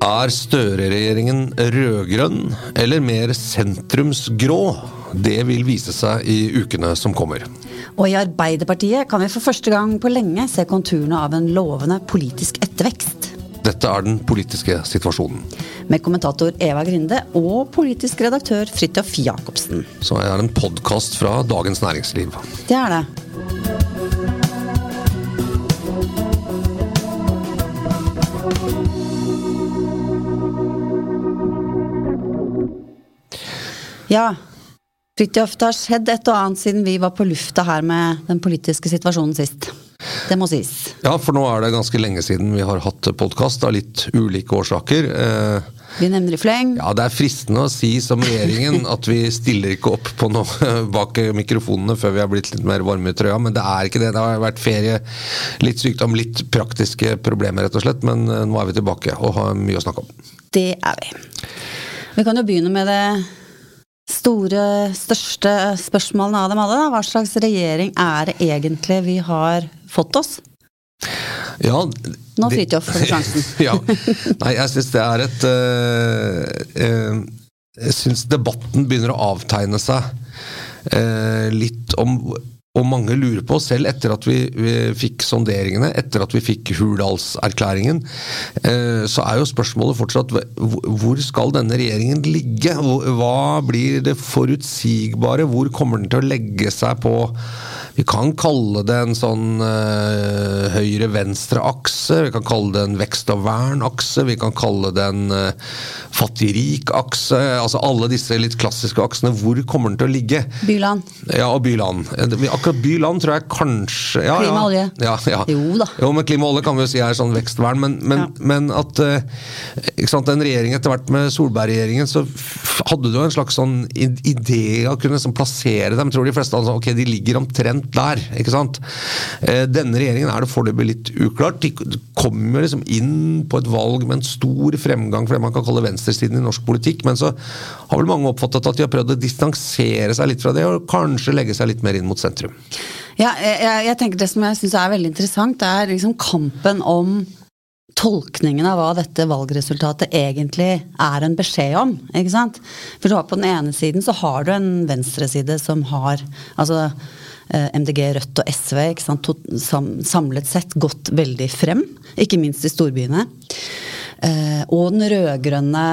Er Støre-regjeringen rød-grønn eller mer sentrumsgrå? Det vil vise seg i ukene som kommer. Og i Arbeiderpartiet kan vi for første gang på lenge se konturene av en lovende politisk ettervekst. Dette er den politiske situasjonen. Med kommentator Eva Grinde og politisk redaktør Fridtjof Jacobsen. Så er det en podkast fra Dagens Næringsliv. Det er det. Ja, Fridtjof, det har skjedd et og annet siden vi var på lufta her med den politiske situasjonen sist. Det må sies. Ja, for nå er det ganske lenge siden vi har hatt podkast av litt ulike årsaker. Eh, Vi nevner i fleng. Ja, Det er fristende å si som regjeringen at vi stiller ikke opp på noe bak mikrofonene før vi har blitt litt mer varme i trøya, men det er ikke det. Det har vært ferie, litt sykdom, litt praktiske problemer rett og slett, men eh, nå er vi tilbake og har mye å snakke om. Det er vi. Vi kan jo begynne med det store, største spørsmålene av dem alle. Da. Hva slags regjering er det egentlig vi har fått oss? Ja, Nå, Fridtjof, får du sjansen. ja. Nei, jeg syns det er et eh, eh, Jeg syns debatten begynner å avtegne seg eh, litt om og mange lurer på, selv etter at vi, vi fikk sonderingene, etter at vi fikk Hurdalserklæringen, eh, så er jo spørsmålet fortsatt hvor- skal denne regjeringen ligge? Hva blir det forutsigbare? Hvor kommer den til å legge seg på Vi kan kalle det en sånn eh, høyre-venstre-akse, vi kan kalle det en vekst og vern-akse, vi kan kalle det en eh, fattig-rik-akse. Altså alle disse litt klassiske aksene. Hvor kommer den til å ligge? Byland. Ja, og byland. Eh, by-land tror jeg kanskje ja, Klima og olje. Ja, ja. Jo da. Jo, men klima og olje kan vi jo si er sånn vekstvern, men, men, Ja. men at eh, ikke sant, En regjering etter hvert med Solberg-regjeringen, så hadde du jo en slags sånn idé å kunne sånn plassere dem. tror de fleste altså, ok, de ligger omtrent der. ikke sant? Eh, Denne regjeringen er det foreløpig litt uklart. De kommer liksom inn på et valg med en stor fremgang for det man kan kalle venstresiden i norsk politikk, men så har vel mange oppfattet at de har prøvd å distansere seg litt fra det, og kanskje legge seg litt mer inn mot sentrum. Ja, jeg, jeg- tenker Det som jeg syns er veldig interessant, er liksom kampen om tolkningen av hva dette valgresultatet egentlig er en beskjed om. ikke sant? For du har På den ene siden så har du en venstreside som har altså eh, MDG, Rødt og SV ikke sant? Samlet sett gått veldig frem, ikke minst i storbyene. Eh, og den rød-grønne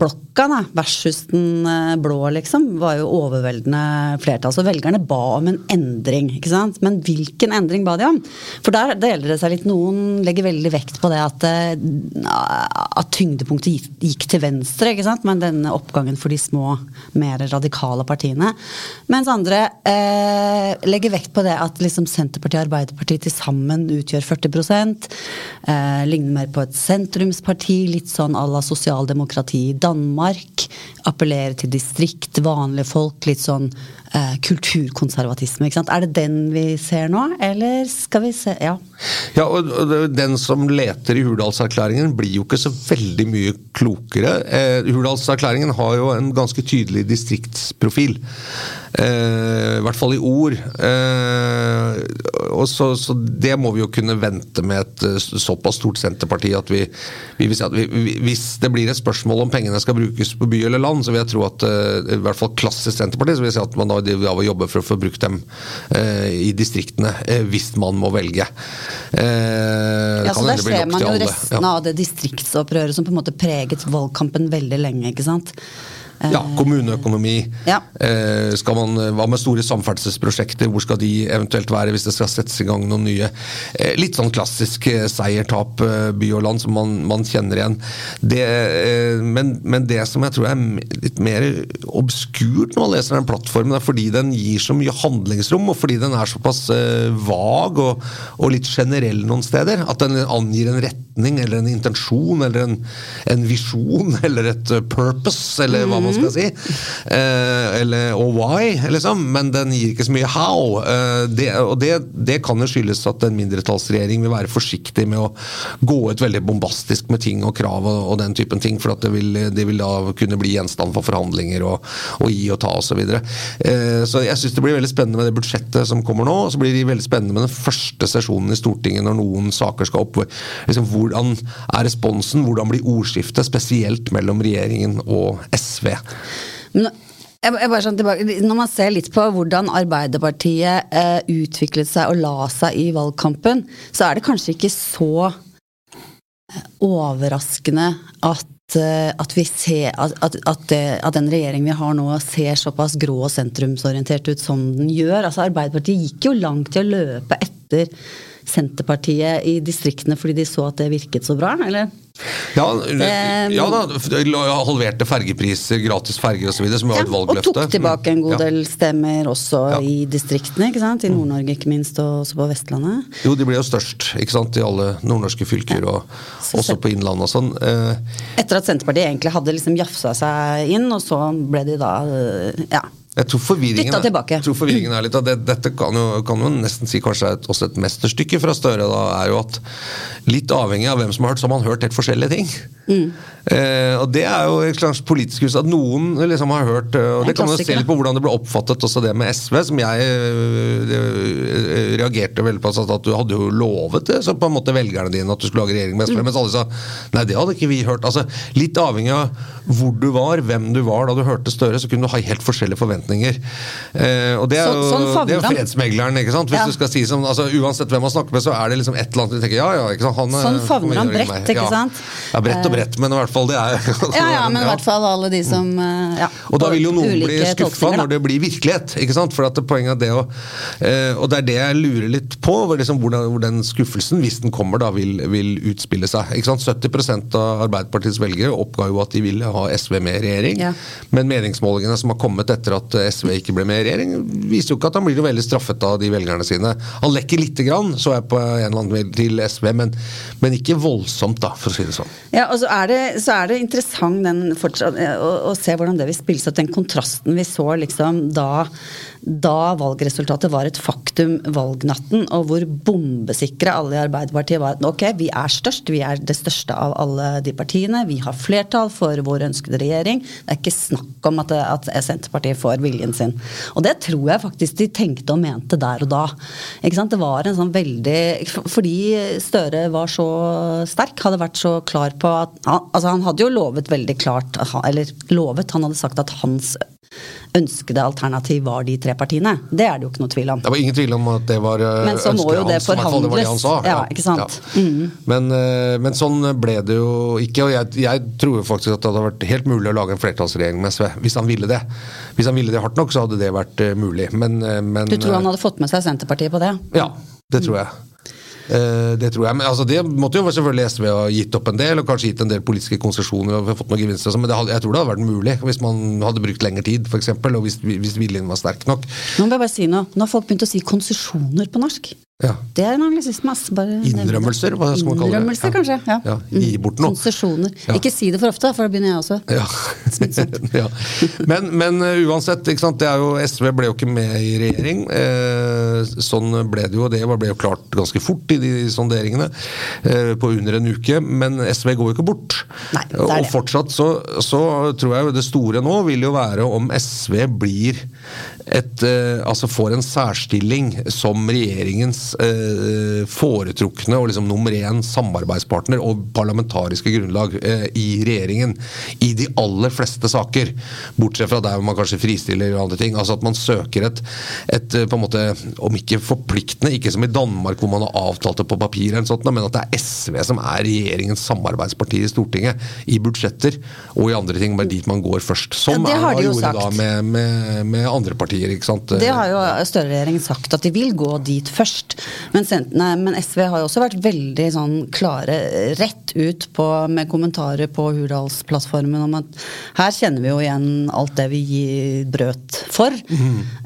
blokka da, versus den eh, blå, liksom, var jo overveldende flertall. Så velgerne ba om en endring. ikke sant? Men hvilken endring ba de om? For der deler det seg litt. Noen legger veldig vekt på det at, eh, at tyngdepunktet gikk til venstre, ikke sant? men denne oppgangen for de små, mer radikale partiene. Mens andre eh, legger vekt på det at liksom Senterpartiet og Arbeiderpartiet til sammen utgjør 40 eh, Ligner mer på et sentrumsparti, litt sånn à la sosialdemokrati i Danmark. Appellerer til distrikt, vanlige folk. Litt sånn eh, kulturkonservatisme. ikke sant? Er det den vi ser nå, eller skal vi se Ja. Ja, og Den som leter i Hurdalserklæringen, blir jo ikke så veldig mye klokere. Eh, Hurdalserklæringen har jo en ganske tydelig distriktsprofil. Eh, I hvert fall i ord. Eh, og så, så det må vi jo kunne vente med et eh, såpass stort Senterparti at vi, vi vil si at vi, vi, Hvis det blir et spørsmål om pengene skal brukes på by eller land, så vil jeg tro at eh, i hvert fall klassisk Senterparti så vil jeg si at man da vil jobbe for å få brukt dem eh, i distriktene, eh, hvis man må velge. Eh, Ja, så Der ser man jo resten Ja. av det distriktsopprøret som på en måte preget valgkampen veldig lenge, ikke sant. Ja, kommuneøkonomi. Ja. Eh, skal man, hva med store samferdselsprosjekter? Hvor skal de eventuelt være hvis det skal settes i gang noen nye? Eh, litt sånn klassisk eh, seier-tap, eh, by og land, som man, man kjenner igjen. Det, eh, men, men det som jeg tror er litt mer obskurt når man leser den plattformen, er fordi den gir så mye handlingsrom, og fordi den er såpass eh, vag og, og litt generell noen steder. At den angir en retning eller en intensjon eller en, en visjon eller et eh, purpose, eller hva man skal si. Eh, eller, og why, liksom. Men den gir ikke så mye how. Eh, det, og det, det kan jo skyldes at en mindretallsregjering vil være forsiktig med å gå ut veldig bombastisk med ting og krav og, og den typen ting, for at det vil, det vil da kunne bli gjenstand for forhandlinger og, og gi og ta osv. Så, eh, så jeg syns det blir veldig spennende med det budsjettet som kommer nå. og Så blir det veldig spennende med den første sesjonen i Stortinget når noen saker skal opp. Liksom, hvordan er responsen? Hvordan blir ordskiftet, spesielt mellom regjeringen og SV? Men sånn når man ser litt på hvordan Arbeiderpartiet eh, utviklet seg og la seg i valgkampen, så er det kanskje ikke så eh, overraskende at eh, at, ser, at, at, det, den regjeringen vi har nå ser såpass grå og sentrumsorientert ut som den gjør. Altså Arbeiderpartiet gikk jo langt i å løpe etter Senterpartiet i distriktene fordi de så at det virket så bra, eller? Ja, ja da, halverte fergepriser, gratis ferger osv., som jo ja, et Ja, og tok tilbake en god Ja. del stemmer også Ja. i distriktene, ikke sant? I Nord-Norge ikke minst, og også på Vestlandet. Jo, de ble jo størst ikke sant, i alle nordnorske fylker, og Så også på Innlandet og sånn. Eh, Etter at Senterpartiet egentlig hadde liksom jafsa seg inn, og så ble de da øh, ja. Jeg tror forvirringen, Jeg tror forvirringen er litt av det, Dette kan jo, kan jo nesten si kanskje er et, også et mesterstykke fra Støre. da, er jo at Litt avhengig av hvem som har hørt, så har man hørt helt forskjellige ting. Mm. Eh, og Det er jo et slags politisk hus at noen liksom har hørt eh, og Det, Det kan man se litt på hvordan det ble oppfattet også det med SV, som jeg eh, reagerte veldig på. At du hadde jo lovet det, så på en måte velgerne dine at du skulle lage regjering med Mm. SV, mens alle sa nei, det hadde ikke vi hørt. altså Litt avhengig av hvor du var, hvem du var da du hørte Støre, så kunne du ha helt forskjellige forventninger. Eh, og det er Så- jo, sånn det er jo fredsmegleren, ikke sant. Hvis Ja. du skal si som, altså Uansett hvem man snakker med, så er det liksom et eller annet du tenker ja ja. ikke sant, han, eh, Sånn favner han bredt, ikke sant? Ja, bredt og bredt, men i hvert fall det er ja, ja, men i hvert fall alle de som øh, ja, og da vil jo noen bli skuffa når det blir virkelighet. ikke sant? For at det, poenget er det å eh, Og det er det jeg lurer litt på, hvor liksom, hvor, den, hvor den skuffelsen, hvis den kommer, da vil, vil utspille seg. ikke sant? 70% av Arbeiderpartiets velgere oppga jo at de ville ha SV med i regjering. Ja. Men meningsmålingene som har kommet etter at SV ikke ble med i regjering, viser jo ikke at han blir jo veldig straffet av de velgerne sine. Han lekker lite grann, så jeg på en eller annen mail til SV, men, men ikke voldsomt, da, for å si det sånn. Ja, og så er det, så er det interessant den fortsatt, eh, å, å se hvordan det vil spilles ut. Den kontrasten vi så liksom da, da valgresultatet var et faktum valgnatten, og hvor bombesikre alle i Arbeiderpartiet var. Ok, vi er størst, vi er det største av alle de partiene. Vi har flertall for vår ønskede regjering. Det er ikke snakk om at, at Senterpartiet får viljen sin. Og det tror jeg faktisk de tenkte og mente der og da. Det var en sånn veldig Fordi Støre var så sterk, hadde vært så klar på at Altså, han hadde jo lovet veldig klart Eller lovet, han hadde sagt at hans ønskede alternativ var de tre partiene. Det er det jo ikke noe tvil om. Det var ingen tvil om at det var eh, Men så må jo det hans, i det var det han sa. forhandles. Ja, ikke sant? Mm. Men, eh, men sånn ble det jo ikke. Og jeg, jeg tror jo faktisk at det hadde vært helt mulig å lage en flertallsregjering med SV, hvis han ville det. Hvis han ville det hardt nok, så hadde det vært eh, mulig. Men, men Du tror han hadde fått med seg Senterpartiet på det? Ja, det tror jeg. Eh, det tror jeg, men altså, det måtte jo selvfølgelig SV ha gitt opp en del, og kanskje gitt en del politiske konsesjoner. og fått noen gevinster, sånn, Men hadde, jeg tror det hadde vært mulig hvis man hadde brukt lengre tid, f.eks., og hvis, hvis viljen var sterk nok. Nå må jeg bare si noe. Nå har folk begynt å si konsesjoner på norsk. Ja. Det er en anglisisme. Bare. Innrømmelser, hva skal man kalle det? Innrømmelser, kanskje. Ja. Ja, gi bort noe. Konsesjoner. Ja. Ikke si det for ofte, for da begynner jeg også. Ja. ja. Men, men uh, uansett? Det er jo, SV ble jo ikke med i regjering. Eh, sånn ble det jo. Det ble jo klart ganske fort i de sonderingene. Eh, på under en uke. Men SV går jo ikke bort. Nei, det er og fortsatt så, så tror jeg jo det store nå vil jo være om SV blir et eh, Altså får en særstilling som regjeringens eh, foretrukne og liksom nummer én samarbeidspartner og parlamentariske grunnlag eh, i regjeringen i de aller fleste saker. Bortsett fra der hvor man kanskje fristiller og andre ting. Altså at man søker et, et eh, på en måte, om ikke forpliktende, ikke som i Danmark hvor man har avtalt det på papir, eller sånt, men at det er SV som er regjeringens samarbeidsparti i Stortinget i budsjetter og i andre ting, bare dit man går først. Som Ja, Erna gjorde sagt. da med, med, med andre partier. ikke sant? Det har jo Støre-regjeringen sagt, at de vil gå dit først. Men, nei, men SV har jo også vært veldig sånn klare rett ut på, med kommentarer på Hurdalsplattformen om at her kjenner vi jo igjen alt det vi gir brøt for.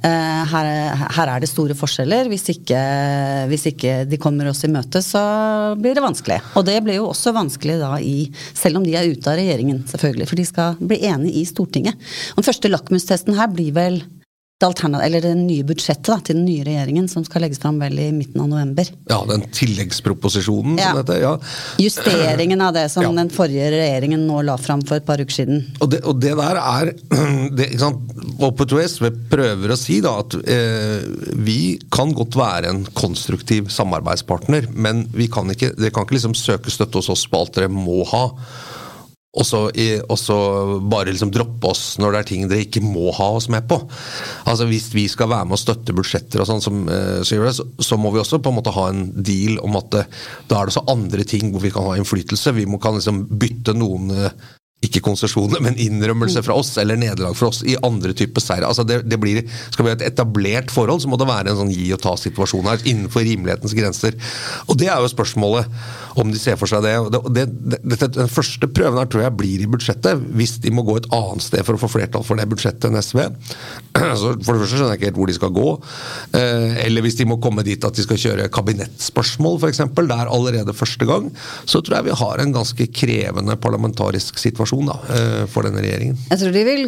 Eh, her, her er det store forskjeller. Hvis ikke, hvis ikke de kommer oss i møte, så blir det vanskelig. Og det blir jo også vanskelig da i Selv om de er ute av regjeringen, selvfølgelig. For de skal bli enige i Stortinget. Den første lakmustesten her blir vel eller det nye budsjettet da, til den nye regjeringen, som skal legges fram vel i midten av november. Ja, den tilleggsproposisjonen Ja. som heter. Ja. Justeringen av det som Ja. den forrige regjeringen nå la fram for et par uker siden. Og det, og det der er det, ikke sant? Og på SV prøver å si da at eh, vi kan godt være en konstruktiv samarbeidspartner, men vi kan ikke, dere kan ikke liksom søke støtte hos oss på alt dere må ha. Og så, bare liksom droppe oss når det er ting dere ikke må ha oss med på. Altså Hvis vi skal være med og støtte budsjetter, og sånn som eh, så, så, så må vi også på en måte ha en deal om at det, da er det så andre ting hvor vi kan ha innflytelse. Vi må, kan liksom bytte noen eh, ikke konsesjoner, men innrømmelse fra oss, eller nederlag fra oss, i andre typer seire. Altså det, det blir, skal vi ha et etablert forhold, så må det være en sånn gi og ta-situasjon her, innenfor rimelighetens grenser. Og det er jo spørsmålet, om de ser for seg det. Det, det, den første prøven her tror jeg blir i budsjettet, hvis de må gå et annet sted for å få flertall for det budsjettet enn SV. Så for det første skjønner jeg ikke helt hvor de skal gå. Eh, Eller hvis de må komme dit at de skal kjøre kabinettspørsmål, f.eks. Der allerede første gang. Så tror jeg vi har en ganske krevende parlamentarisk situasjon da, eh, for denne regjeringen. Jeg tror de vil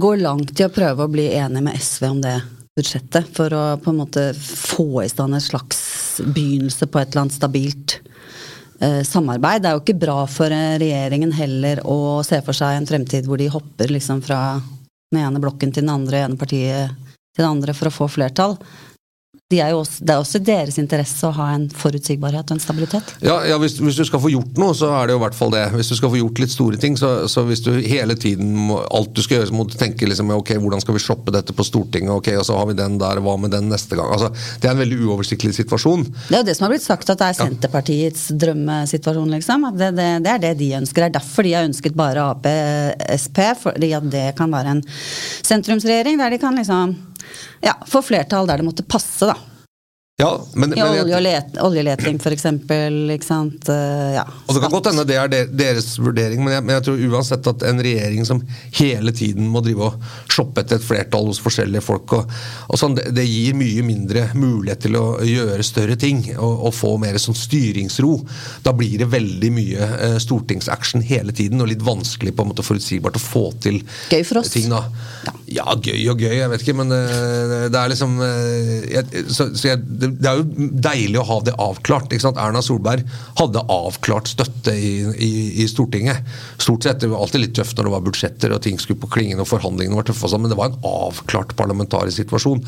gå langt i å prøve å bli enige med SV om det budsjettet, for å på en måte få i stand en slags begynnelse på et eller annet stabilt eh, samarbeid. Det er jo ikke bra for eh, regjeringen heller å se for seg en fremtid hvor de hopper liksom fra den ene blokken til den andre, ene partiet til det andre for å få flertall. De er jo også, det er også deres interesse å ha en forutsigbarhet og en stabilitet. Ja, ja hvis, hvis du skal få gjort noe, så er det jo i hvert fall det. Hvis du skal få gjort litt store ting, så, så hvis du hele tiden må, alt du skal gjøre, så må du tenke liksom, ok, hvordan skal vi shoppe dette på Stortinget, ok, og så har vi den der, hva med den neste gang? Altså, det er en veldig uoversiktlig situasjon. Det er jo det som har blitt sagt, at det er Senterpartiets drømmesituasjon. liksom. Det, det, det er det de ønsker. Det er derfor de har ønsket bare Ap, Sp, fordi at det kan være en sentrumsregjering der de kan liksom ja, for flertall der det måtte passe, da. Ja, men, I olje og let, oljeleting, sant. Eh, Ja. Og det kan godt hende det er deres vurdering, men jeg, men jeg tror uansett at en regjering som hele tiden må drive og shoppe etter et flertall hos forskjellige folk, og, og sånn, det, det gir mye mindre mulighet til å gjøre større ting og, og få mer sånn styringsro. Da blir det veldig mye eh, stortingsaction hele tiden, og litt vanskelig på en måte forutsigbart å få til Gøy for oss. ting. da. Ja, gøy og gøy, jeg vet ikke, men uh, det er liksom uh, jeg, så, så jeg, det, det er jo deilig å ha det avklart. ikke sant? Erna Solberg hadde avklart støtte i, i, i Stortinget. Stort sett, Det var alltid litt tøft når det var budsjetter og ting skulle på klingen og forhandlingene var tøffe, sånn, men det var en avklart parlamentarisk situasjon.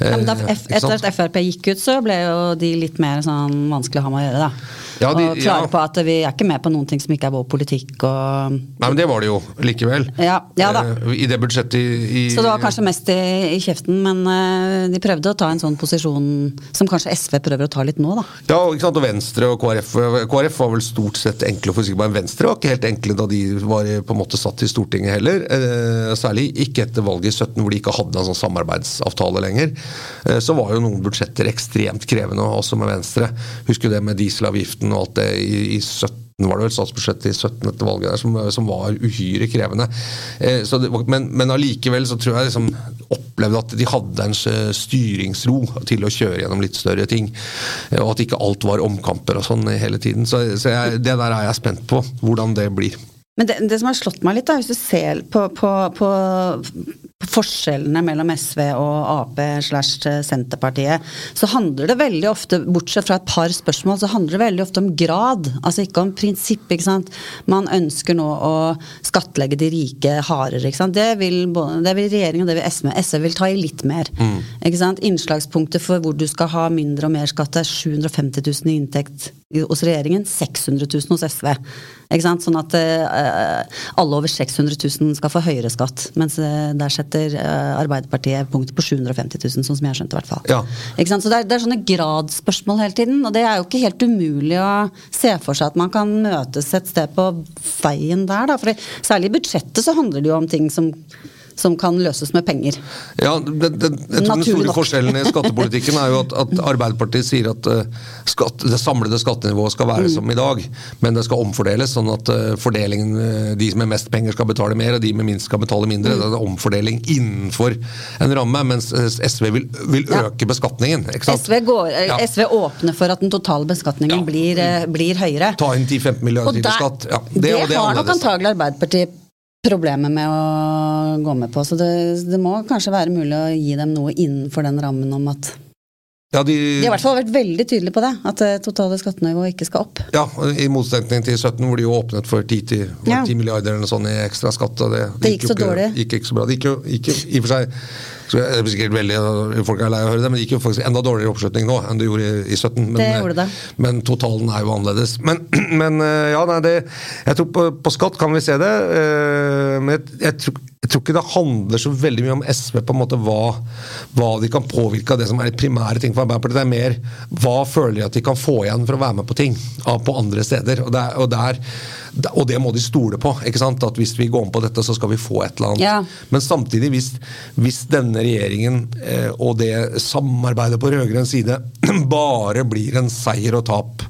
Ja, da, Eh, F, etter at Frp gikk ut, så ble jo de litt mer sånn vanskelig å ha med å gjøre, da. Ja, de- og klare ja. på at vi er ikke med på noen ting som ikke er vår politikk og Nei, men det var det jo likevel. Ja, ja da. Eh, I det budsjettet i, i Så det var kanskje mest i, i kjeften, men eh, de prøvde å ta en sånn posisjon som kanskje SV prøver å ta litt nå, da. Ja, ikke sant, og Venstre og KrF KrF var vel stort sett enkle og forutsigbare. Venstre var ikke helt enkle da de var på en måte satt i Stortinget heller. Eh, særlig ikke etter valget i 17 hvor de ikke hadde en sånn samarbeidsavtale lenger. Eh, så var jo noen budsjetter ekstremt krevende, også med Venstre. Husker du det med dieselavgiften og alt det i, i 17 var det vel statsbudsjettet i 17 etter valget der, som, som var uhyre krevende. Eh, det, men, men allikevel så tror jeg liksom opplevde at de hadde en styringsro til å kjøre gjennom litt større ting. Eh, og at ikke alt var omkamper og sånn hele tiden. Så, så jeg, det der er jeg spent på, hvordan det blir. Men det, det, som har slått meg litt, da, hvis du ser på, på, på forskjellene mellom SV og Ap slash Senterpartiet, så handler det veldig ofte, bortsett fra et par spørsmål, så handler det veldig ofte om grad. Altså ikke om prinsipp, ikke sant. Man ønsker nå å skattlegge de rike hardere, ikke sant. Det vil, det vil regjeringen og det vil SV. SV vil ta i litt mer. Mm. Ikke sant. Innslagspunktet for hvor du skal ha mindre og mer skatt er 750 000 i inntekt hos regjeringen, 600 000 hos SV. Ikke sant? Sånn at uh, alle over 600 000 skal få høyere skatt. Mens uh, der setter uh, Arbeiderpartiet punktet på 750 000, sånn som jeg har skjønt i hvert fall. Ja. Ikke sant? Så det er, det er, sånne gradsspørsmål hele tiden. Og det er jo ikke helt umulig å se for seg at man kan møtes et sted på veien der. Da. For særlig i budsjettet så handler det jo om ting som som kan løses med penger. Ja, det, det, jeg tror Den store nok. forskjellen i skattepolitikken er jo at, at Arbeiderpartiet sier at uh, skatt, det samlede skattenivået skal være mm. som i dag, men det skal omfordeles, sånn at uh, fordelingen, uh, de med mest penger skal betale mer, og de med minst skal betale mindre. Mm. Det er omfordeling innenfor en ramme, mens SV vil, vil ja. øke beskatningen. SV, går, ja. SV, åpner for at den totale beskatningen ja. blir, blir, høyere. Ta inn 10-15 milliarder i skatt. det, det, det har nok antagelig Arbeiderpartiet problemer med å gå med på. Så det, det, må kanskje være mulig å gi dem noe innenfor den rammen om at ja, de, de, har i hvert fall vært veldig tydelige på det, at det totale skattenivået ikke skal opp. Ja, i motsetning til 17, hvor de jo åpnet for 10, 10, ja. 10 milliarder eller noe sånt i ekstra skatt. Og det, det, gikk, gikk så dårlig. Gikk ikke så bra. Det gikk jo ikke i og for seg så det er sikkert veldig, Folk er lei av å høre det, men det gikk jo faktisk enda dårligere oppslutning nå enn det gjorde i, i 17. Men, det gjorde det. men totalen er jo annerledes. Men, men ja, nei, det, jeg tror på, på, skatt kan vi se det. Eh, men jeg, jeg, tror, jeg, tror, ikke det handler så veldig mye om SV på en måte hva, hva de kan påvirke av det som er de primære ting for Arbeiderpartiet. Det er mer hva føler de at de kan få igjen for å være med på ting på andre steder. og, der, og der og det må de stole på. ikke sant? At Hvis vi går om på dette, så skal vi få et eller annet. Ja. Men samtidig, hvis, hvis denne regjeringen eh, og det samarbeidet på rød-grønn side bare blir en seier og tap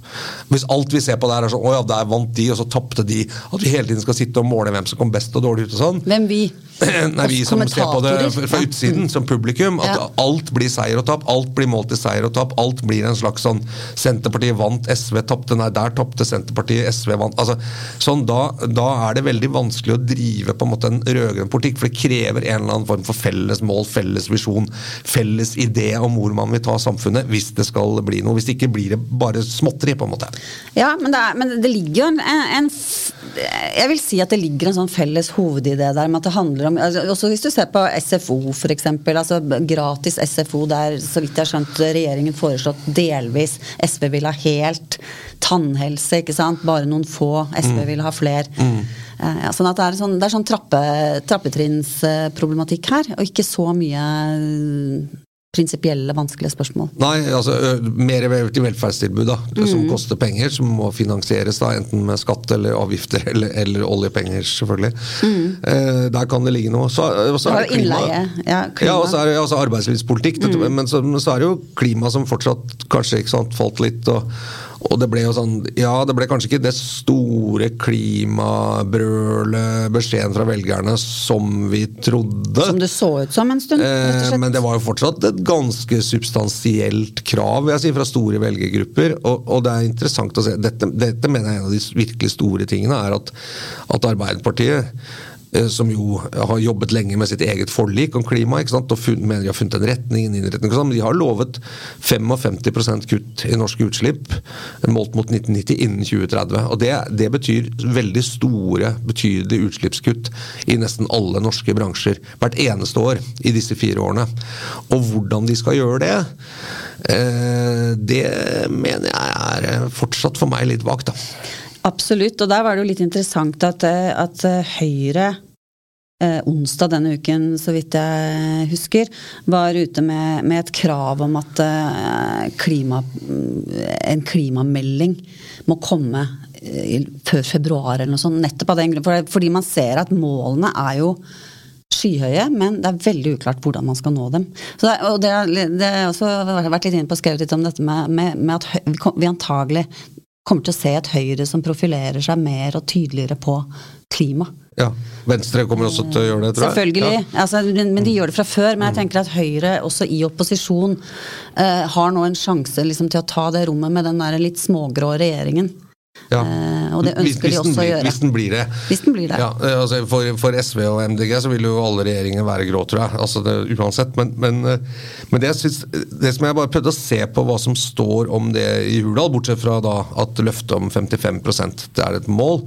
Hvis alt vi ser på der er sånn 'Å ja, der vant de, og så tapte de', at vi hele tiden skal sitte og måle hvem som kom best og dårlig ut og sånn Hvem vi? Nei, vi som ser på det fra utsiden, som publikum. At ja. alt blir seier og tap. Alt blir målt i seier og tap. Alt blir en slags sånn Senterpartiet vant, SV tapte. Nei, der tapte Senterpartiet, SV vant. Altså, sånn, da, da, er det veldig vanskelig å drive på en måte en rød-grønn politikk, for det krever en eller annen form for felles mål, felles visjon, felles idé om hvor man vil ta samfunnet, hvis det skal bli noe. Hvis det ikke blir det bare småtteri, på en måte. Ja, men det, er, men det ligger jo en, en, Jeg vil si at det ligger en sånn felles hovedidé der med at det handler om altså, Også hvis du ser på SFO, f.eks. Altså gratis SFO der, så vidt jeg har skjønt, regjeringen foreslått delvis. SV vil ha helt tannhelse, ikke sant. Bare noen få. SV mm. vil ha flere. Mm. Ja, sånn at det er sånn, det er sånn trappe, trappetrinnsproblematikk her, og ikke så mye prinsipielle, vanskelige spørsmål. Nei, altså mer til velferdstilbud, da, mm. som koster penger, som må finansieres da, enten med skatt eller avgifter eller, eller oljepenger, selvfølgelig. Mm. Eh, der kan det ligge noe. Så, så er det klima. Ja, klima. ja, og så er det altså arbeidslivspolitikk. Mm. Men, så, men, så, er det jo klima som fortsatt kanskje sant, falt litt. og og det ble jo sånn Ja, det ble kanskje ikke det store klimabrølet, beskjeden fra velgerne, som vi trodde. Som det så ut som en stund, rett og slett. Men det var jo fortsatt et ganske substansielt krav, vil jeg si, fra store velgergrupper. Og, og det er interessant å se. Dette, dette mener jeg er en av de virkelig store tingene, er at, at Arbeiderpartiet Eh, som jo har jobbet lenge med sitt eget forlik om klima. ikke sant? og funnet, mener de har funnet en retning, en innretning. Men de har lovet 55% kutt i norske utslipp målt mot 1990 innen 2030. og Det, det betyr veldig store, betydelige utslippskutt i nesten alle norske bransjer hvert eneste år i disse fire årene. Og hvordan de skal gjøre det, eh, det mener jeg er fortsatt for meg litt vagt. da. Absolutt, og der var det jo litt interessant at, eh, at Høyre eh, onsdag denne uken, så vidt jeg husker, var ute med, med et krav om at eh, klima, en klimamelding må komme eh, før februar eller noe sånt. Nettopp av den grunn. Fordi man ser at målene er jo skyhøye, men det er veldig uklart hvordan man skal nå dem. Så det, og det, det har også vært litt inne på skrevet litt om dette med, med, med at vi antagelig kommer til å se et Høyre som profilerer seg mer og tydeligere på klima. Ja. Venstre kommer også til å gjøre det, tror jeg. Selvfølgelig, Ja. altså, men, de gjør det fra før. Men jeg tenker at Høyre, også i opposisjon, eh, har nå en sjanse liksom, til å ta det rommet med den der litt smågrå regjeringen. Ja. Eh, og det Hvis- ønsker de hvis den også å gjøre. Hvis den blir det. Hvis den blir det. Ja, eh, altså for, for SV og MDG så vil jo alle regjeringer være grå, tror jeg. Altså det, uansett. Men, men, eh, men det, synes, det som jeg bare prøvde å se på hva som står om det i Hurdal, bortsett fra da at løftet om 55% det er et mål,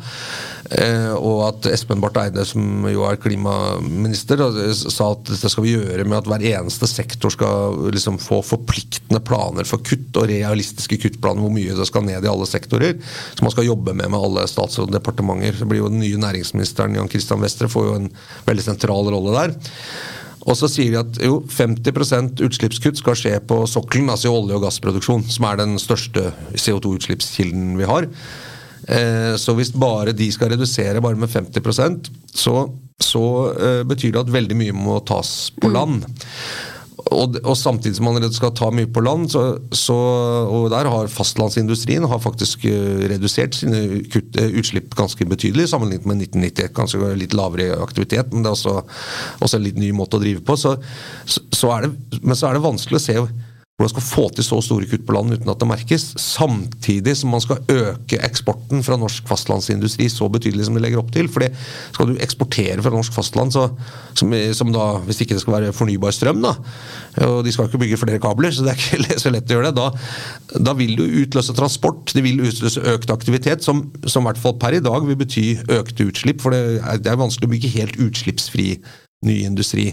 og at Espen Barth Eide, som jo er klimaminister, sa at dette skal vi gjøre med at hver eneste sektor skal liksom få forpliktende planer for kutt og realistiske kuttplaner hvor mye det skal ned i alle sektorer, som man skal jobbe med med alle statsråd og departementer. Så blir jo Den nye næringsministeren Jan Christian Vestre får jo en veldig sentral rolle der. Og så sier de at jo, 50% utslippskutt skal skje på sokkelen, altså i olje- og gassproduksjon, som er den største CO2-utslippskilden vi har. Eh, Så hvis bare de skal redusere bare med 50 så, så eh, betyr det at veldig mye må tas på land. Og, og samtidig som man skal ta mye på land, så, så, og der har fastlandsindustrien har faktisk eh, redusert sine kutt, utslipp ganske betydelig sammenlignet med 1990. Kanskje litt lavere aktivitet, men det er også, også en litt ny måte å drive på. Så, så, så er det, men så er det vanskelig å se hvordan skal få til så store kutt på land uten at det merkes, samtidig som man skal øke eksporten fra norsk fastlandsindustri så betydelig som de legger opp til. For skal du eksportere fra norsk fastland, så, som, som da, hvis ikke det skal være fornybar strøm, da, og de skal ikke bygge flere kabler, så det er ikke så lett å gjøre det, da, da vil du utløse transport, det vil utløse økt aktivitet, som, som i hvert fall per i dag vil bety økte utslipp. For det er, det er vanskelig å bygge helt utslippsfri ny industri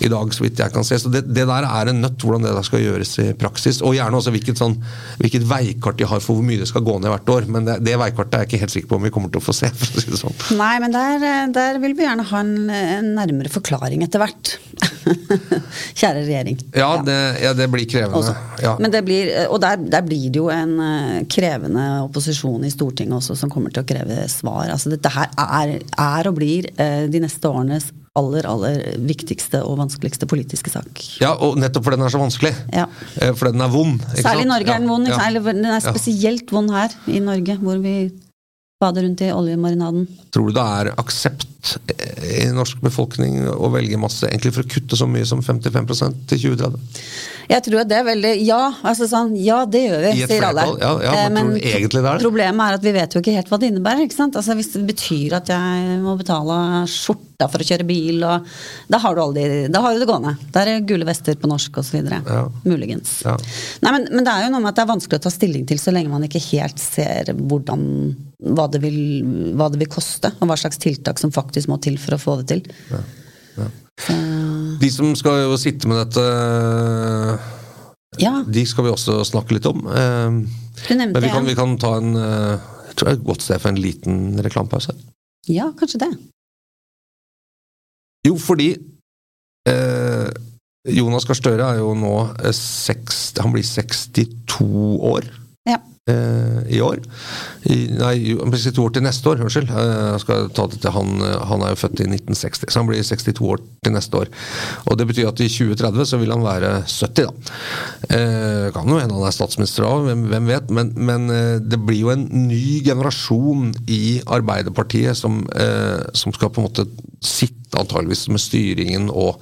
i dag, så vidt jeg kan se. Så det, det der er en nøtt, hvordan det der skal gjøres i praksis. Og gjerne også hvilket, sånn, hvilket veikart de har for hvor mye det skal gå ned hvert år. Men det, det veikartet er jeg ikke helt sikker på om vi kommer til å få se. for å si det sånn. Nei, men der, der vil vi gjerne ha en, en nærmere forklaring etter hvert. Kjære regjering. Ja, det, ja, det blir krevende. Ja. Men det blir, og der, der blir det jo en eh, krevende opposisjon i Stortinget også, som kommer til å kreve svar. Altså Dette her er, er og blir eh, de neste årenes aller, aller viktigste og vanskeligste politiske sak. ja, og nettopp fordi den er så vanskelig. Ja. Eh, Fordi den er vond. Særlig i Norge Norge er den vond. Ja, ja. Eller Den er Ja. spesielt vond her i Norge, hvor vi bader rundt i oljemarinaden. Tror du det er aksept i norsk befolkning å velge masse egentlig for å kutte så mye som 55% til 2030? Jeg tror at det er veldig Ja, altså sånn, ja det gjør vi, sier alle. ja, ja, Eh, men tror du egentlig det er det? Problemet er at vi vet jo ikke helt hva det innebærer. ikke sant? Altså Hvis det betyr at jeg må betale skjorta for å kjøre bil, og da har du, aldri, da har du det gående. Da er gule vester på norsk osv. Ja. Muligens. Ja. Nei, men, men det er jo noe med at det er vanskelig å ta stilling til så lenge man ikke helt ser hvordan hva det, vil, hva det vil koste, og hva slags tiltak som faktisk må til for å få det til. Så, De som skal jo sitte med dette, ja, de skal vi også snakke litt om. Eh, du nevnte Men vi kan, vi kan ta en eh, Jeg tror det er et godt sted for en liten reklamepause. Ja, kanskje det. Jo, fordi eh, Jonas Gahr Støre er jo nå eh, seks, Han blir 62 år Ja. eh, i år. I, nei, han blir 62 år til neste år, unnskyld. Eh, jeg skal ta det til han, eh, han er jo født i 1960, så han blir 62 år til neste år. Og Det betyr at i 2030 så vil han være 70, da. Eh, kan jo hende han er statsminister òg, hvem, hvem vet. Men, men det blir jo en ny generasjon i Arbeiderpartiet som, som skal på en måte sitte antageligvis med styringen og,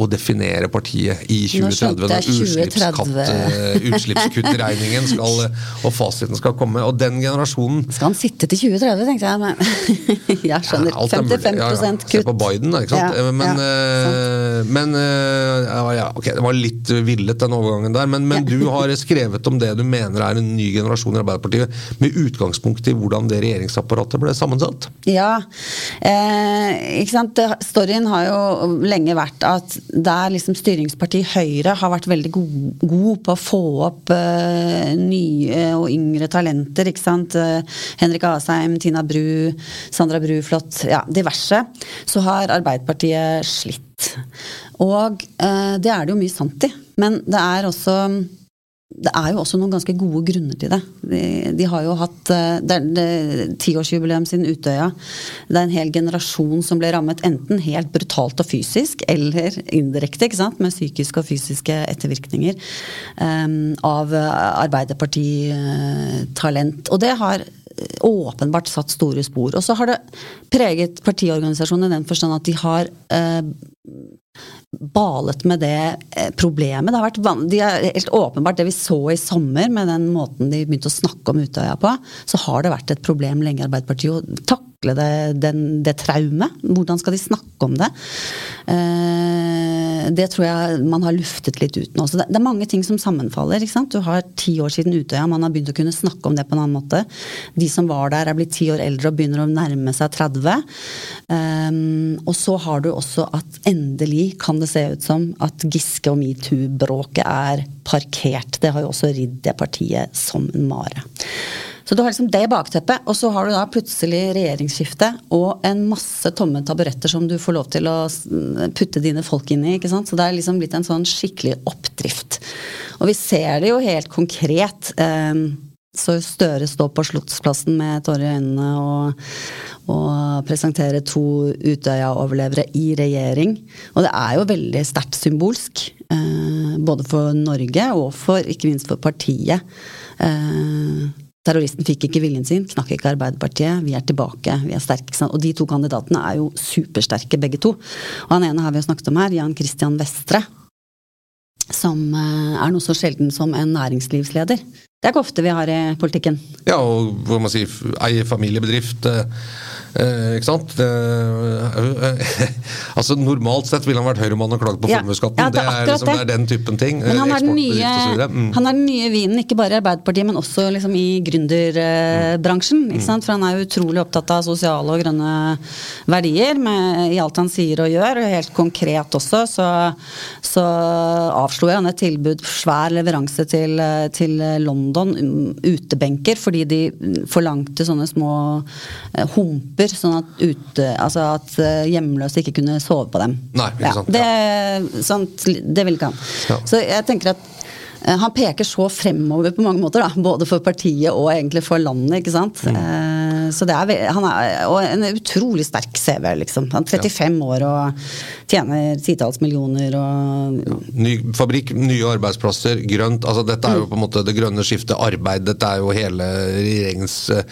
å definere partiet i 2030. Når jeg 2030. eh, utslippskuttregningen skal, og fasiten skal komme. Og den generasjonen Skal han sitte til 2030, tenkte jeg. Men jeg skjønner. ja, alt er mulig. 55 Ja, ja. kutt. Se på Biden, da. ikke sant? Ja, men eh, men eh, ja, ja, ok, det var litt villet, den overgangen der. Men, men du har skrevet om det du mener er en ny generasjon i Arbeiderpartiet, med utgangspunkt i hvordan det regjeringsapparatet ble sammensatt. Ja. Eh, ikke sant? Det- Storyen har jo lenge vært at der liksom styringspartiet Høyre har vært veldig god, på å få opp uh, nye og yngre talenter. ikke sant? Eh, Henrik Asheim, Tina Bru, Sandra Bruflot, ja, diverse. Så har Arbeiderpartiet slitt. Og uh, det er det jo mye sant i. Men det er også det er jo også noen ganske gode grunner til det. De, de har jo hatt eh, Det er tiårsjubileum siden Utøya. Det er en hel generasjon som ble rammet enten helt brutalt og fysisk, eller indirekte, ikke sant, med psykiske og fysiske ettervirkninger um, av Arbeiderpartitalent. Og det har åpenbart satt store spor. Og så har det preget partiorganisasjonen i den forstand at de har eh, balet med det eh, problemet. Det har vært de er helt åpenbart det vi så i sommer, med den måten de begynte å snakke om Utøya på, så har det vært et problem lenge i Arbeiderpartiet å takle det, den, det traumet. Hvordan skal de snakke om det? Eh, det tror jeg man har luftet litt ut nå. Så det, er mange ting som sammenfaller. ikke sant? Du har ti år siden Utøya, man har begynt å kunne snakke om det på en annen måte. De som var der, er blitt ti år eldre og begynner å nærme seg 30. Eh, og så har du også at endelig kan det se ut som at Giske og metoo-bråket er parkert. Det har jo også ridd det partiet som en mare. Så du har liksom det bakteppet, og så har du da plutselig regjeringsskifte og en masse tomme taburetter som du får lov til å putte dine folk inn i. ikke sant? Så det er liksom blitt en sånn skikkelig oppdrift. Og vi ser det jo helt konkret. Eh, så Støre står på Slottsplassen med tårer i øynene og, og presenterer to Utøya-overlevere i regjering. Og det er jo veldig sterkt symbolsk. Eh, både for Norge og for, ikke minst for partiet. Eh, terroristen fikk ikke viljen sin, knakk ikke Arbeiderpartiet. Vi er tilbake, vi er sterke. Og de to kandidatene er jo supersterke, begge to. Og han ene har vi jo snakket om her, Jan Christian Vestre som eh, er noe så sjelden som en næringslivsleder. Det er ikke ofte vi har i politikken. Ja, og hva man sier, eie familiebedrift. Eh, Eh, ikke sant? Eh, altså Normalt sett ville han vært høyremann og klagd på ja, formuesskatten. Ja, det, det, liksom, det. er den typen ting. Men han er, den nye, mm. han er den nye vinen, ikke bare i Arbeiderpartiet, men også liksom i gründerbransjen. Mm. For han er jo utrolig opptatt av sosiale og grønne verdier med, i alt han sier og gjør. Og helt konkret også, så, så avslo han et tilbud, svær leveranse til, til London, utebenker, fordi de forlangte sånne små eh, humper lamper, sånn at, ute, altså at eh, hjemløse ikke kunne sove på dem. Nei, ikke sant, ja, det, sånt, det vil ikke han. Ja. Så jeg tenker at Eh, han peker så fremover på mange måter, da, både for partiet og egentlig for landet. ikke sant? Mm. Eh, så det er, han er og en utrolig sterk CV, liksom. Han er 35 ja. år og tjener titalls millioner og ja. Ny fabrikk, nye arbeidsplasser, grønt. altså Dette er jo på en måte det grønne skiftet, arbeid. Dette er jo hele regjeringens eh,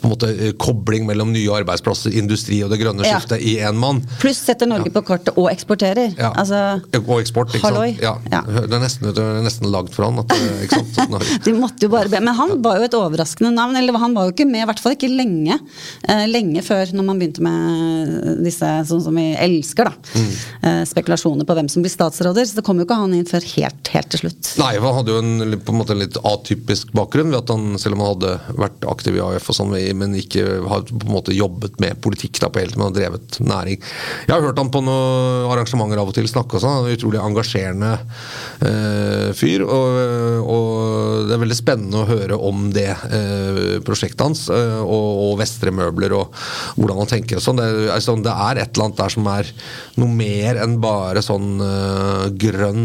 på en måte kobling mellom nye arbeidsplasser, industri og det grønne ja. skiftet i én mann. Pluss setter Norge på kartet og eksporterer. Altså, og eksport, ikke halloi. sant. Ja. Det er nesten, det er nesten lagd for han. At, ikke sant? De måtte jo bare be. Men han var jo et overraskende navn. Eller han var jo ikke med, i hvert fall ikke lenge. Eh, lenge før, når man begynte med disse sånn som vi elsker, da. Mm. Eh, spekulasjoner på hvem som blir statsråder. Så det kom jo ikke han inn før helt, helt til slutt. Nei, han hadde jo en på en måte en litt atypisk bakgrunn, ved at han, selv om han hadde vært aktiv i AUF og sånn, men ikke har på en måte jobbet med politikk da på helt, men har drevet næring. Jeg har hørt han på noen arrangementer av og til snakke og sånn. Han er en utrolig engasjerende øh, fyr. og Eh, og det er veldig spennende å høre om det eh, prosjektet hans, og, og, og Vestre Møbler, og hvordan han tenker og sånn. Det, altså, det, er et eller annet der som er noe mer enn bare sånn grønn,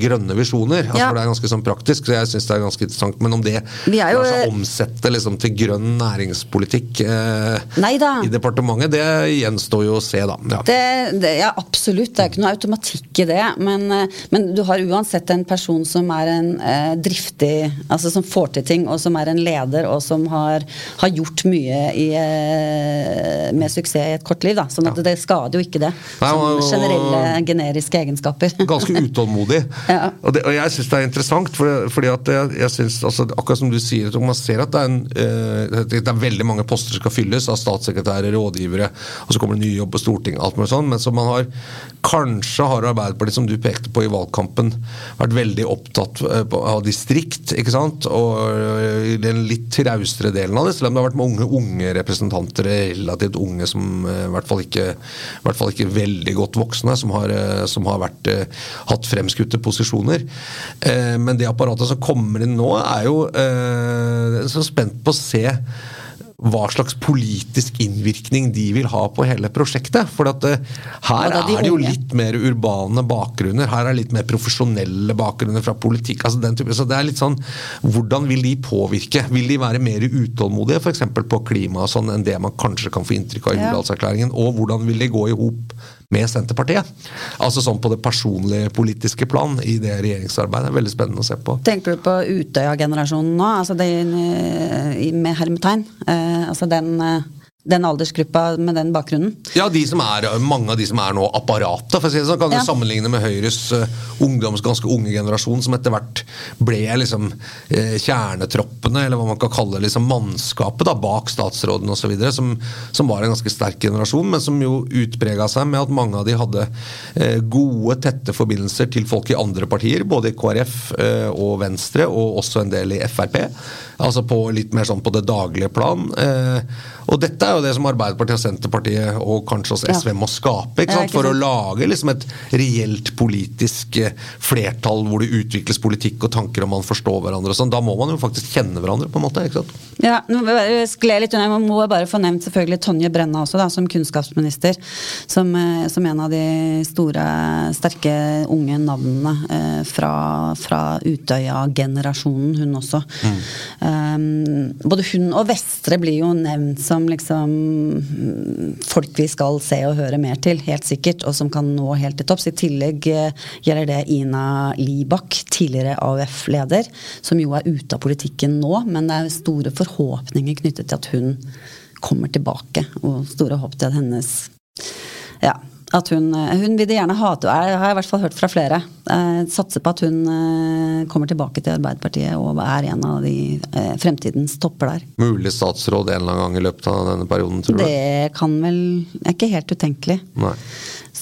grønne visjoner. Altså, ja. for Det er ganske sånn praktisk, så jeg syns det er ganske interessant. Men om det lar seg omsette liksom, til grønn næringspolitikk uh, i departementet, det gjenstår jo å se, da. Ja. Det, det, ja, absolutt. Det er ikke noe automatikk i det. Men, men du har uansett en person som er en eh, driftig Altså som får til ting, og som er en leder, og som har, har gjort mye i, eh, med suksess i et kort liv. Da. Sånn at ja. det skader jo ikke det. Nei, og, som generelle generiske egenskaper. Ganske utålmodig. ja. og, det, og, jeg syns det er interessant, for, fordi at jeg, jeg synes, altså, akkurat som du sier, man ser at det er, en, eh, det er veldig mange poster som skal fylles av statssekretærer, rådgivere, og så kommer det nye jobb på Stortinget, alt mulig sånn, men så man har Kanskje har Arbeiderpartiet, som du pekte på i valgkampen, vært veldig opptatt eh, av distrikt, ikke sant? og den litt traustere delen av det, selv om det har vært mange unge representanter, relativt unge, som eh, i hvert fall ikke, hvert fall ikke veldig godt voksne, som har, som har vært, hatt fremskutte posisjoner. Men det apparatet som kommer inn nå, er jo så spent på å se hva slags politisk innvirkning de vil ha på hele prosjektet. For at uh, her Og de er det jo litt mer urbane bakgrunner. Her er litt mer profesjonelle bakgrunner fra politikk. altså den type, så det er litt sånn, Hvordan vil de påvirke? Vil de være mer utålmodige f.eks. på klima og sånn, enn det man kanskje kan få inntrykk av i Ja. Og hvordan vil de gå i hop med Senterpartiet? Altså sånn på det personlige politiske plan i det regjeringsarbeidet. Det er veldig spennende å se på. Tenker du på Utøya-generasjonen nå? Altså den, eh, med hermetegn? Eh, altså den, eh, den aldersgruppa med den bakgrunnen? Ja, de som er, mange av de som er nå apparatet, for å si det sånn, kan du sammenligne med Høyres uh, ungdoms ganske unge generasjon, som etter hvert ble liksom uh, kjernetroppene, eller hva man kan kalle liksom mannskapet da, bak statsråden osv., som, som var en ganske sterk generasjon, men som jo utprega seg med at mange av de hadde uh, gode, tette forbindelser til folk i andre partier, både i KrF og Venstre, og også en del i Frp. Altså på litt mer sånn på det daglige plan. Eh, og dette er jo det som Arbeiderpartiet og Senterpartiet og kanskje også SV må skape, ikke sant? for å lage liksom et reelt politisk eh, flertall hvor det utvikles politikk og tanker og man forstår hverandre. og sånn. Da må man jo faktisk kjenne hverandre, på en måte. ikke sant? Ja, nå skled litt unna. Man må bare få nevnt selvfølgelig Tonje Brenna også, da, som kunnskapsminister. Som, eh, som en av de store, sterke, unge navnene eh, fra, fra Utøya-generasjonen, hun også. Um, både hun og Vestre blir jo nevnt som liksom mm, folk vi skal se og høre mer til, helt sikkert, og som kan nå helt til topps. I tillegg eh, gjelder det Ina Libak, tidligere AUF-leder, som jo er ute av politikken nå, men det er store forhåpninger knyttet til at hun kommer tilbake, og store håp til at hennes ja, at hun, hun vil det gjerne ha til, jeg har i hvert fall hørt fra flere. Jeg satser på at hun eh, kommer tilbake til Arbeiderpartiet og er en av de eh, fremtidens topper der. Mulig statsråd en eller annen gang i løpet av denne perioden, tror du? Det kan vel er ikke helt utenkelig.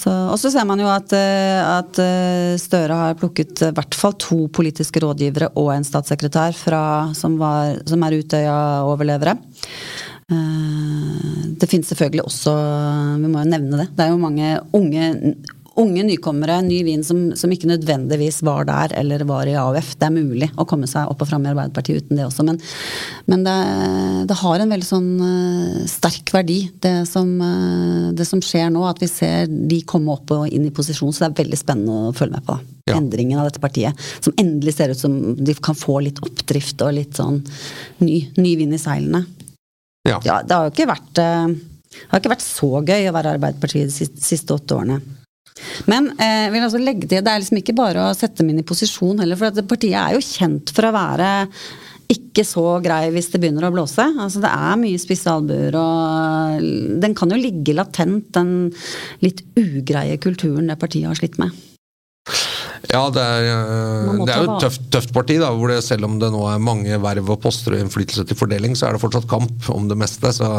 Og så ser man jo at, eh, at eh, Støre har plukket i hvert fall to politiske rådgivere og en statssekretær fra, som, var, som er Utøya-overlevere. Eh, Det finnes selvfølgelig også, vi må jo nevne det, det er jo mange unge, unge nykommere, ny vin, som, som ikke nødvendigvis var der eller var i AUF. Det er mulig å komme seg opp og fram i Arbeiderpartiet uten det også, men, men det, det har en veldig sånn eh, sterk verdi, det som, eh, det som skjer nå. At vi ser de komme opp og inn i posisjon, så det er veldig spennende å følge med på. Ja. Endringen av dette partiet, som endelig ser ut som de kan få litt oppdrift og litt sånn ny, ny vind i seilene. Ja. Ja, det har jo ikke vært, eh, har ikke vært så gøy å være Arbeiderpartiet de siste, siste åtte årene. Men eh, vil altså legge til, det er liksom ikke bare å sette dem inn i posisjon heller, for partiet er jo kjent for å være ikke så grei hvis det begynner å blåse. Altså Det er mye spisse albuer, og den kan jo ligge latent, den litt ugreie kulturen det partiet har slitt med. Ja, det er, eh, det er jo et tøft, tøft parti, da, hvor det selv om det nå er mange verv og poster og innflytelse til fordeling, så er det fortsatt kamp om det meste. Så,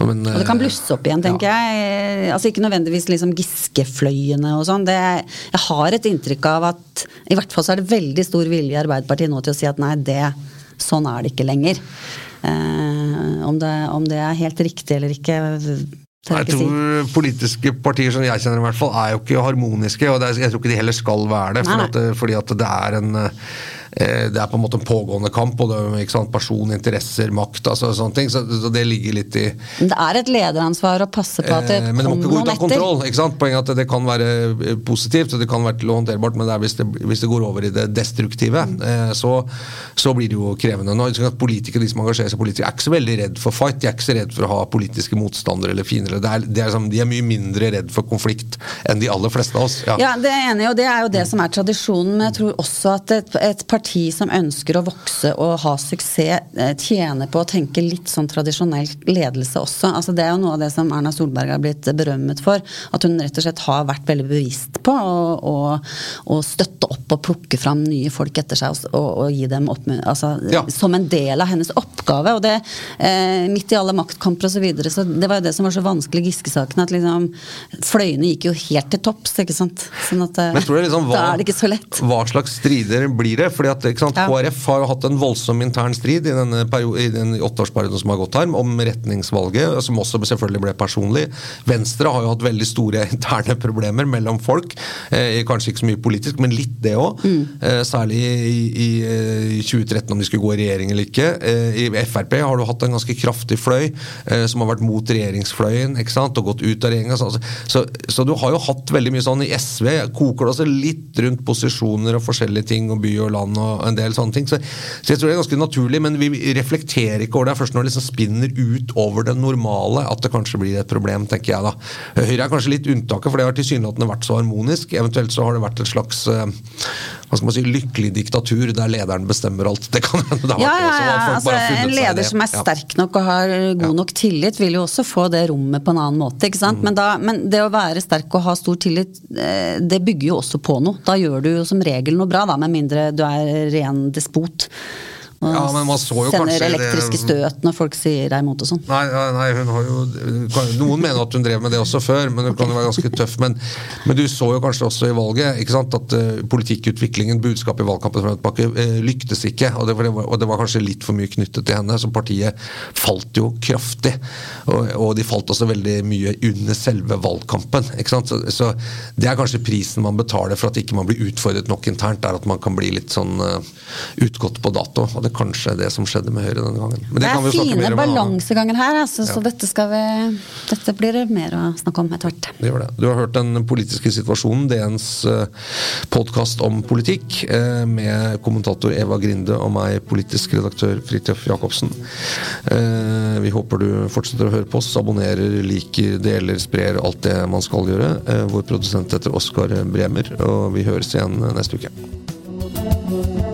men, Og det kan eh, blusse opp igjen, tenker jeg. Altså Ikke nødvendigvis liksom Giske-fløyene og sånn. Jeg har et inntrykk av at i hvert fall så er det veldig stor vilje i Arbeiderpartiet nå til å si at nei, det, sånn er det ikke lenger. Eh, om, det, om det er helt riktig eller ikke, jeg tror politiske partier som jeg kjenner i hvert fall, er jo ikke harmoniske, og det er, jeg tror ikke de heller skal være det. For at, fordi at det er en eh, det er på en måte en pågående kamp, og det er person, interesser, makt, altså sånne ting. Så, så det ligger litt i Men det er et lederansvar å passe på at det Eh, Men det må kommer ikke gå ut noen av etter. kontroll. ikke sant? Poenget er at det kan være eh, positivt og det kan være til å håndterbart, men det hvis, det, hvis det går over i det destruktive, eh, så, så blir det jo krevende. Nå, politikere, De som engasjerer seg politisk, er ikke så veldig redd for fight. De er ikke så redd for å ha politiske motstandere eller fiender. Det er, det er som, de er mye mindre redd for konflikt enn de aller fleste av oss. Ja. Ja, det er enig og det er jo det som er tradisjonen. Men jeg tror også at et, et parti som ønsker å vokse og ha suksess, eh, tjener på å tenke litt sånn tradisjonell ledelse også. Altså Det er jo noe av det som Erna Solberg har blitt berømmet for. At hun rett og slett har vært veldig bevisst på å, støtte opp og plukke fram nye folk etter seg og, og, og gi dem opp, altså, Ja. som en del av hennes oppgave. Og det, eh, midt i alle maktkamper osv. Så, videre, så det var jo det som var så vanskelig Giske-saken at liksom fløyene gikk jo helt til topps, ikke sant. Sånn at eh, Men tror det er liksom, hva, da er det ikke så lett. Hva slags strider blir det? Fordi at Ja. KrF har jo hatt en voldsom intern strid i denne i den åtteårsperioden som har gått her, om retningsvalget, som også selvfølgelig ble personlig. Venstre har jo hatt veldig store interne problemer mellom folk. Eh, kanskje ikke så mye politisk, men litt det òg. Eh, særlig i, i, i, 2013, om de skulle gå i regjering eller ikke. Eh, I Frp har du hatt en ganske kraftig fløy eh, som har vært mot regjeringsfløyen ikke sant? og gått ut av regjeringa. Så, så, så du har jo hatt veldig mye sånn i SV. Koker det også litt rundt posisjoner og forskjellige ting, og by og land og en del sånne ting. Så, så jeg tror det er ganske naturlig, men vi reflekterer ikke over det først når det liksom spinner ut over det normale at det kanskje blir et problem, tenker jeg da. Høyre er kanskje litt unntaket, for det har tilsynelatende vært så harmonisk. Eventuelt så har det vært et slags eh, hva skal man si, lykkelig diktatur der lederen bestemmer alt. Det kan hende det har Ja, vært ja, ja. Altså, en leder som er sterk nok og har god nok tillit, vil jo også få det rommet på en annen måte. ikke Mm. sant? Men, da, men det å være sterk og ha stor tillit, eh, det bygger jo også på noe. Da gjør du jo som regel noe bra, da, med mindre du er ren despot. Og Ja, men man så jo sender elektriske støt når folk sier deg imot og sånn. Nei, nei, nei, hun har jo Noen mener at hun drev med det også før, men hun kan jo være ganske tøff. Men, men du så jo kanskje også i valget ikke sant, at uh, politikkutviklingen, budskapet i valgkampen fra uh, lyktes ikke. Og det, var, og det var kanskje litt for mye knyttet til henne, så partiet falt jo kraftig. Og, og de falt også veldig mye under selve valgkampen. ikke sant, så, så det er kanskje prisen man betaler for at ikke man blir utfordret nok internt, er at man kan bli litt sånn uh, utgått på dato. Og det kanskje det som skjedde med Høyre denne gangen. Men Det det er vi fine mer om en balanseganger her, altså, så dette, vi, dette blir det mer å snakke om etter hvert. Det gjør det. Du har hørt Den politiske situasjonen, DNs podkast om politikk, eh, med kommentator Eva Grinde og meg, politisk redaktør Fridtjof Jacobsen. Eh, Vi håper du fortsetter å høre på oss, abonnerer, liker, deler, sprer alt det man skal gjøre. Eh, Vår produsent heter Oskar Bremer, og vi høres igjen neste uke.